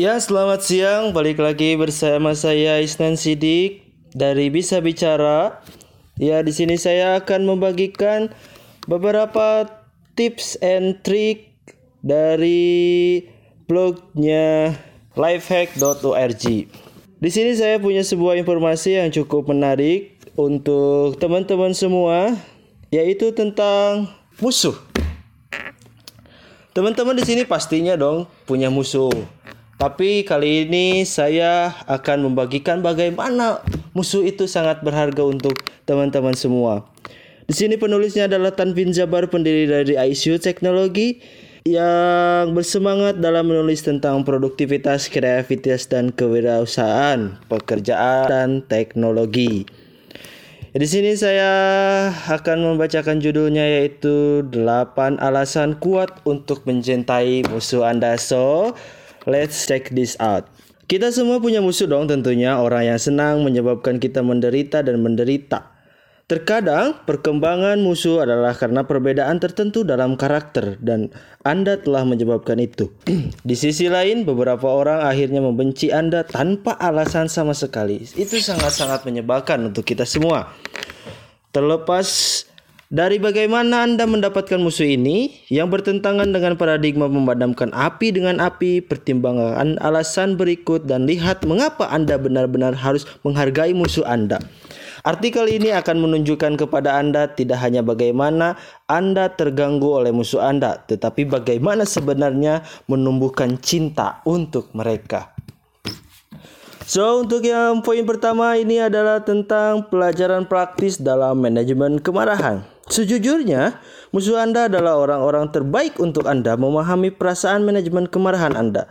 Ya, selamat siang. Balik lagi bersama saya Isnan Sidik dari Bisa Bicara. Ya, di sini saya akan membagikan beberapa tips and trick dari blognya lifehack.org. Di sini saya punya sebuah informasi yang cukup menarik untuk teman-teman semua, yaitu tentang musuh. Teman-teman di sini pastinya dong punya musuh. Tapi kali ini saya akan membagikan bagaimana musuh itu sangat berharga untuk teman-teman semua. Di sini penulisnya adalah Tanvin Jabar, pendiri dari ICU Teknologi yang bersemangat dalam menulis tentang produktivitas, kreativitas, dan kewirausahaan, pekerjaan, dan teknologi. Di sini saya akan membacakan judulnya yaitu 8 alasan kuat untuk mencintai musuh Anda. So, Let's check this out. Kita semua punya musuh dong tentunya orang yang senang menyebabkan kita menderita dan menderita. Terkadang perkembangan musuh adalah karena perbedaan tertentu dalam karakter dan Anda telah menyebabkan itu. Di sisi lain, beberapa orang akhirnya membenci Anda tanpa alasan sama sekali. Itu sangat-sangat menyebalkan untuk kita semua. Terlepas dari bagaimana Anda mendapatkan musuh ini yang bertentangan dengan paradigma memadamkan api dengan api, pertimbangan alasan berikut dan lihat mengapa Anda benar-benar harus menghargai musuh Anda. Artikel ini akan menunjukkan kepada Anda tidak hanya bagaimana Anda terganggu oleh musuh Anda, tetapi bagaimana sebenarnya menumbuhkan cinta untuk mereka. So, untuk yang poin pertama ini adalah tentang pelajaran praktis dalam manajemen kemarahan. Sejujurnya, musuh Anda adalah orang-orang terbaik untuk Anda memahami perasaan manajemen kemarahan Anda.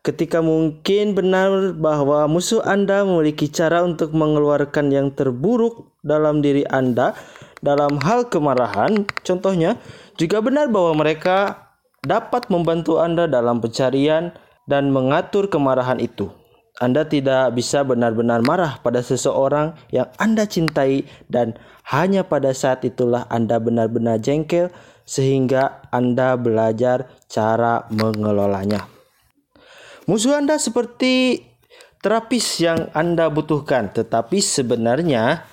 Ketika mungkin benar bahwa musuh Anda memiliki cara untuk mengeluarkan yang terburuk dalam diri Anda dalam hal kemarahan, contohnya juga benar bahwa mereka dapat membantu Anda dalam pencarian dan mengatur kemarahan itu. Anda tidak bisa benar-benar marah pada seseorang yang Anda cintai dan hanya pada saat itulah Anda benar-benar jengkel sehingga Anda belajar cara mengelolanya. Musuh Anda seperti terapis yang Anda butuhkan, tetapi sebenarnya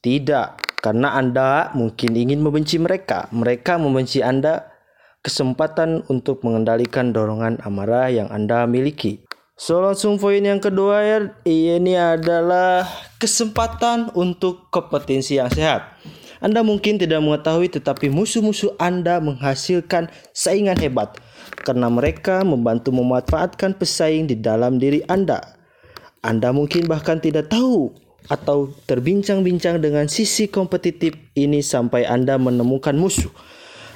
tidak karena Anda mungkin ingin membenci mereka. Mereka membenci Anda kesempatan untuk mengendalikan dorongan amarah yang Anda miliki. So langsung poin yang kedua ya ini adalah kesempatan untuk kompetensi yang sehat. Anda mungkin tidak mengetahui tetapi musuh-musuh Anda menghasilkan saingan hebat karena mereka membantu memanfaatkan pesaing di dalam diri Anda. Anda mungkin bahkan tidak tahu atau terbincang-bincang dengan sisi kompetitif ini sampai Anda menemukan musuh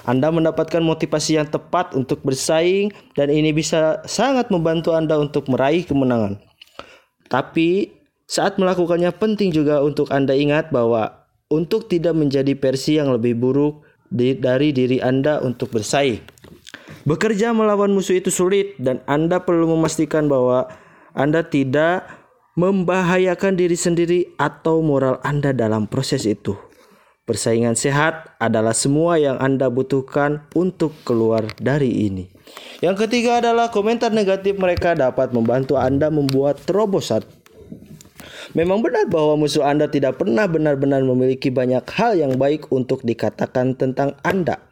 anda mendapatkan motivasi yang tepat untuk bersaing dan ini bisa sangat membantu Anda untuk meraih kemenangan. Tapi saat melakukannya penting juga untuk Anda ingat bahwa untuk tidak menjadi versi yang lebih buruk dari diri Anda untuk bersaing. Bekerja melawan musuh itu sulit dan Anda perlu memastikan bahwa Anda tidak membahayakan diri sendiri atau moral Anda dalam proses itu. Persaingan sehat adalah semua yang Anda butuhkan untuk keluar dari ini. Yang ketiga adalah komentar negatif mereka dapat membantu Anda membuat terobosan. Memang benar bahwa musuh Anda tidak pernah benar-benar memiliki banyak hal yang baik untuk dikatakan tentang Anda.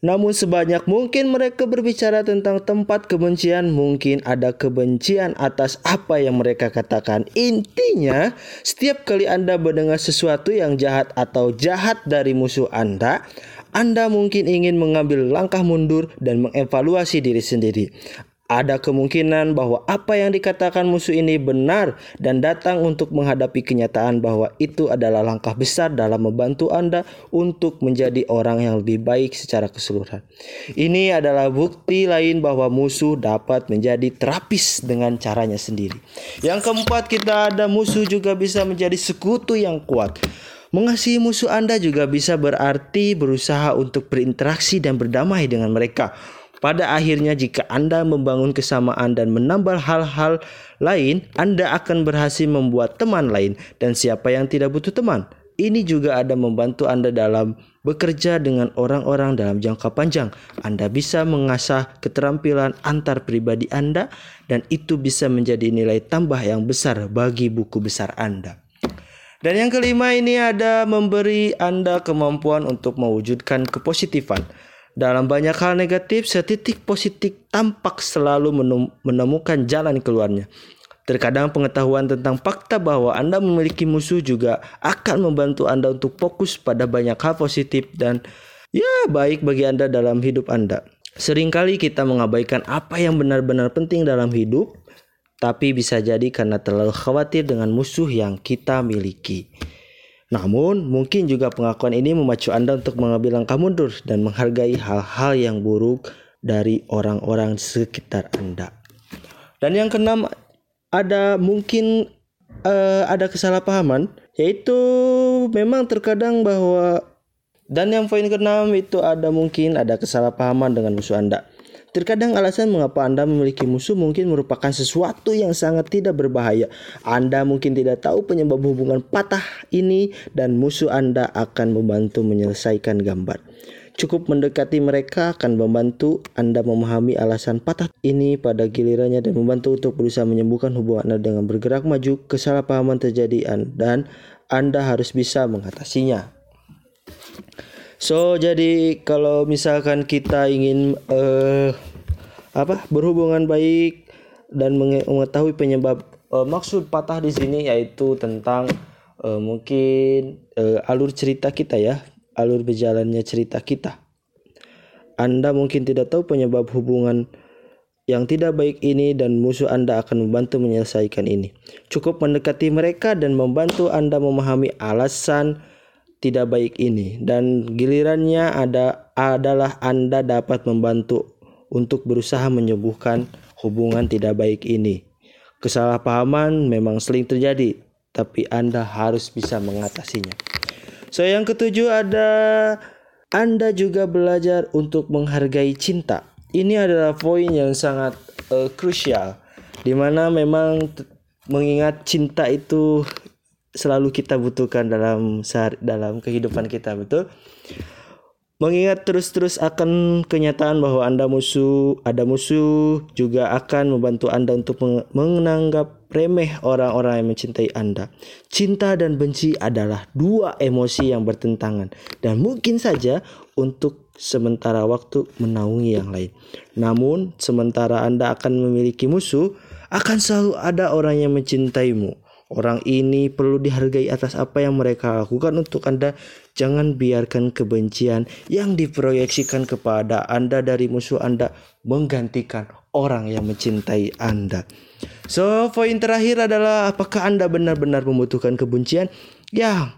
Namun sebanyak mungkin mereka berbicara tentang tempat kebencian, mungkin ada kebencian atas apa yang mereka katakan. Intinya, setiap kali Anda mendengar sesuatu yang jahat atau jahat dari musuh Anda, anda mungkin ingin mengambil langkah mundur dan mengevaluasi diri sendiri ada kemungkinan bahwa apa yang dikatakan musuh ini benar dan datang untuk menghadapi kenyataan bahwa itu adalah langkah besar dalam membantu Anda untuk menjadi orang yang lebih baik secara keseluruhan. Ini adalah bukti lain bahwa musuh dapat menjadi terapis dengan caranya sendiri. Yang keempat, kita ada musuh juga bisa menjadi sekutu yang kuat. Mengasihi musuh Anda juga bisa berarti berusaha untuk berinteraksi dan berdamai dengan mereka pada akhirnya jika Anda membangun kesamaan dan menambah hal-hal lain, Anda akan berhasil membuat teman lain dan siapa yang tidak butuh teman. Ini juga ada membantu Anda dalam bekerja dengan orang-orang dalam jangka panjang. Anda bisa mengasah keterampilan antar pribadi Anda dan itu bisa menjadi nilai tambah yang besar bagi buku besar Anda. Dan yang kelima ini ada memberi Anda kemampuan untuk mewujudkan kepositifan. Dalam banyak hal negatif, setitik positif tampak selalu menemukan jalan keluarnya. Terkadang pengetahuan tentang fakta bahwa Anda memiliki musuh juga akan membantu Anda untuk fokus pada banyak hal positif dan ya baik bagi Anda dalam hidup Anda. Seringkali kita mengabaikan apa yang benar-benar penting dalam hidup tapi bisa jadi karena terlalu khawatir dengan musuh yang kita miliki. Namun, mungkin juga pengakuan ini memacu Anda untuk mengambil langkah mundur dan menghargai hal-hal yang buruk dari orang-orang sekitar Anda. Dan yang keenam, ada mungkin uh, ada kesalahpahaman, yaitu memang terkadang bahwa dan yang poin keenam itu ada mungkin ada kesalahpahaman dengan musuh Anda. Terkadang alasan mengapa Anda memiliki musuh mungkin merupakan sesuatu yang sangat tidak berbahaya. Anda mungkin tidak tahu penyebab hubungan patah ini dan musuh Anda akan membantu menyelesaikan gambar. Cukup mendekati mereka akan membantu Anda memahami alasan patah ini pada gilirannya dan membantu untuk berusaha menyembuhkan hubungan Anda dengan bergerak maju kesalahpahaman terjadi dan Anda harus bisa mengatasinya. So jadi kalau misalkan kita ingin uh, apa berhubungan baik dan mengetahui penyebab uh, maksud patah di sini yaitu tentang uh, mungkin uh, alur cerita kita ya, alur berjalannya cerita kita. Anda mungkin tidak tahu penyebab hubungan yang tidak baik ini dan musuh Anda akan membantu menyelesaikan ini. Cukup mendekati mereka dan membantu Anda memahami alasan tidak baik ini dan gilirannya ada adalah Anda dapat membantu untuk berusaha menyembuhkan hubungan tidak baik ini. Kesalahpahaman memang sering terjadi, tapi Anda harus bisa mengatasinya. So yang ketujuh ada Anda juga belajar untuk menghargai cinta. Ini adalah poin yang sangat uh, krusial di mana memang mengingat cinta itu selalu kita butuhkan dalam sehari, dalam kehidupan kita betul mengingat terus-terus akan kenyataan bahwa Anda musuh, ada musuh juga akan membantu Anda untuk menganggap remeh orang-orang yang mencintai Anda. Cinta dan benci adalah dua emosi yang bertentangan dan mungkin saja untuk sementara waktu menaungi yang lain. Namun, sementara Anda akan memiliki musuh, akan selalu ada orang yang mencintaimu Orang ini perlu dihargai atas apa yang mereka lakukan untuk Anda. Jangan biarkan kebencian yang diproyeksikan kepada Anda dari musuh Anda menggantikan orang yang mencintai Anda. So, poin terakhir adalah apakah Anda benar-benar membutuhkan kebencian? Ya,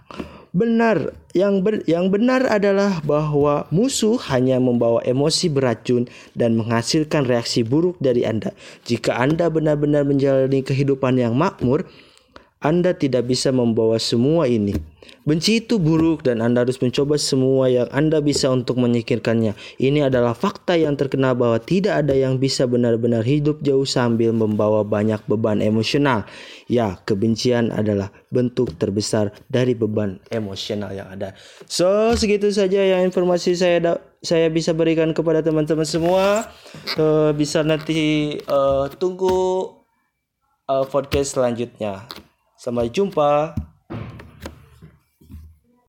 benar. Yang ber, yang benar adalah bahwa musuh hanya membawa emosi beracun dan menghasilkan reaksi buruk dari Anda. Jika Anda benar-benar menjalani kehidupan yang makmur, anda tidak bisa membawa semua ini. Benci itu buruk dan Anda harus mencoba semua yang Anda bisa untuk menyikirkannya. Ini adalah fakta yang terkena bahwa tidak ada yang bisa benar-benar hidup jauh sambil membawa banyak beban emosional. Ya, kebencian adalah bentuk terbesar dari beban emosional yang ada. So, segitu saja yang informasi saya saya bisa berikan kepada teman-teman semua. Uh, bisa nanti uh, tunggu uh, podcast selanjutnya. Sampai jumpa.